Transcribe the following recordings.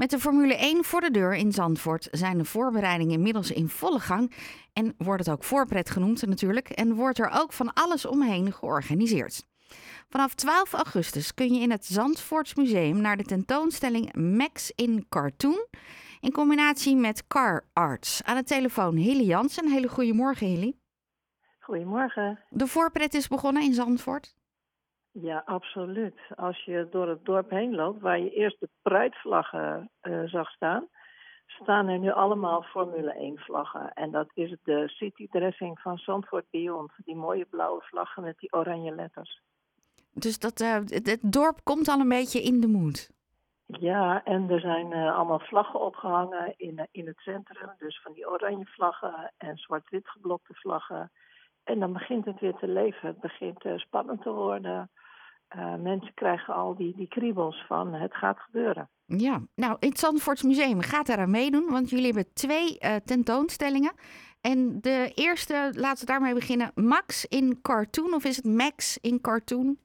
Met de Formule 1 voor de deur in Zandvoort zijn de voorbereidingen inmiddels in volle gang. En wordt het ook voorpret genoemd natuurlijk. En wordt er ook van alles omheen georganiseerd. Vanaf 12 augustus kun je in het Zandvoorts Museum naar de tentoonstelling Max in Cartoon. In combinatie met Car Arts. Aan de telefoon Hilly Jansen. Hele goedemorgen Hilly. Goedemorgen. De voorpret is begonnen in Zandvoort. Ja, absoluut. Als je door het dorp heen loopt, waar je eerst de pruitvlaggen uh, zag staan, staan er nu allemaal Formule 1 vlaggen. En dat is de city dressing van Zandvoort Beyond. Die mooie blauwe vlaggen met die oranje letters. Dus dat, uh, het dorp komt al een beetje in de moed. Ja, en er zijn uh, allemaal vlaggen opgehangen in, in het centrum. Dus van die oranje vlaggen en zwart-wit geblokte vlaggen. En dan begint het weer te leven. Het begint uh, spannend te worden. Uh, mensen krijgen al die, die kriebels van het gaat gebeuren. Ja, nou, in het Zandvoorts Museum gaat daar aan meedoen, want jullie hebben twee uh, tentoonstellingen. En de eerste, laten we daarmee beginnen, Max in Cartoon, of is het Max in Cartoon?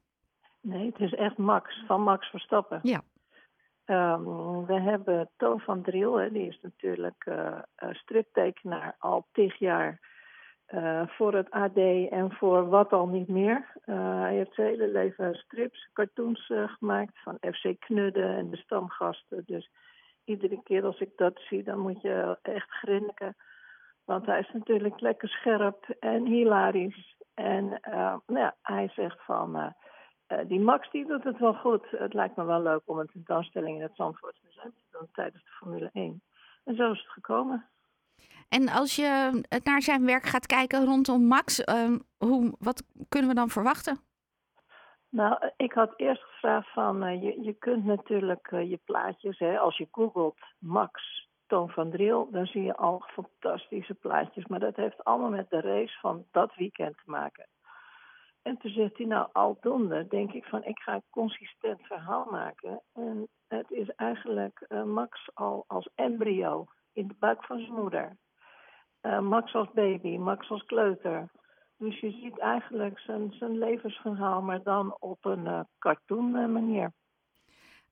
Nee, het is echt Max, van Max Verstappen. Ja. Um, we hebben Toon van Driel, hè, die is natuurlijk uh, striptekenaar al tig jaar uh, voor het AD en voor wat al niet meer. Uh, hij heeft zijn hele leven strips, cartoons uh, gemaakt van FC Knudde en de stamgasten. Dus iedere keer als ik dat zie, dan moet je echt grinniken. Want hij is natuurlijk lekker scherp en hilarisch. En nou ja, hij zegt van, die Max die doet het wel goed. Het lijkt me wel leuk om een tentoonstelling in het Zandvoort Museum te doen tijdens de Formule 1. En zo is het gekomen. En als je naar zijn werk gaat kijken rondom Max, uh, hoe, wat kunnen we dan verwachten? Nou, ik had eerst gevraagd van, uh, je, je kunt natuurlijk je plaatjes, hè, als je googelt Max Toon van Driel, dan zie je al fantastische plaatjes. Maar dat heeft allemaal met de race van dat weekend te maken. En toen zegt hij, nou, aldoende denk ik van, ik ga een consistent verhaal maken. En het is eigenlijk Max al als embryo in de buik van zijn moeder. Uh, Max als baby, Max als kleuter. Dus je ziet eigenlijk zijn, zijn levensverhaal, maar dan op een uh, cartoon uh, manier.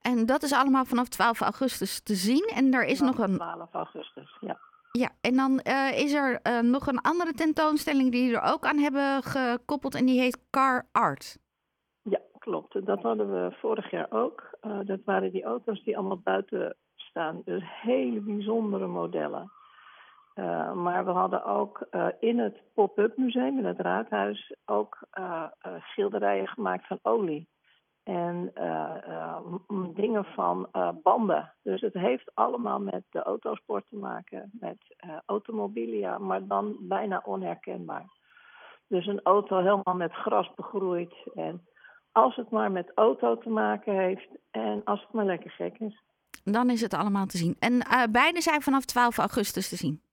En dat is allemaal vanaf 12 augustus te zien. En er is vanaf nog een. 12 augustus, ja. Ja, en dan is er nog een andere tentoonstelling die er ook aan hebben gekoppeld. En die heet Car Art. Ja, klopt. Dat hadden we vorig jaar ook. dat waren die auto's die allemaal buiten staan. Dus hele bijzondere modellen. Uh, maar we hadden ook uh, in het pop-up museum, in het raadhuis, ook uh, schilderijen gemaakt van olie. En dingen van banden. Dus het heeft allemaal met de autosport te maken, met automobilia, maar dan bijna onherkenbaar. Dus een auto helemaal met gras begroeid. En als het maar met auto te maken heeft en als het maar lekker gek is. Dan is het allemaal te zien. En beide zijn vanaf 12 augustus te zien.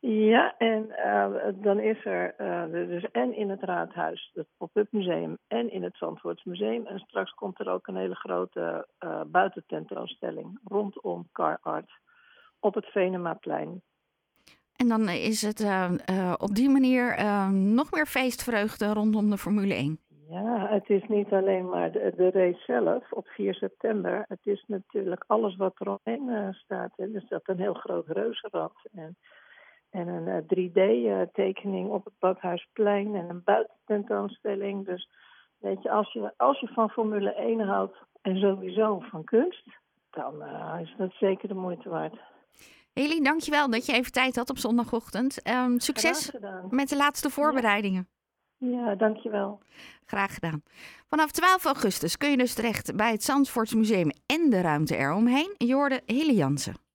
Ja, en uh, dan is er uh, dus en in het raadhuis, het pop-up museum, en in het Zandvoorts museum. En straks komt er ook een hele grote uh, buitententoonstelling rondom Car Art op het Venemaplein. En dan is het op die manier nog meer feestvreugde rondom de Formule 1. Ja, het is niet alleen maar de, de race zelf op 4 september. Het is natuurlijk alles wat eromheen staat. Hè. Dus dat een heel groot reuzenrad. En en een 3D-tekening op het Badhuisplein en een buitententoonstelling. Dus weet je als, je, als je van Formule 1 houdt en sowieso van kunst, dan uh, is dat zeker de moeite waard. Heli, dankjewel dat je even tijd had op zondagochtend. Um, succes met de laatste voorbereidingen. Ja. ja, dankjewel. Graag gedaan. Vanaf 12 augustus kun je dus terecht bij het Zandvoorts Museum en de ruimte eromheen. Je hoorde Heli Jansen.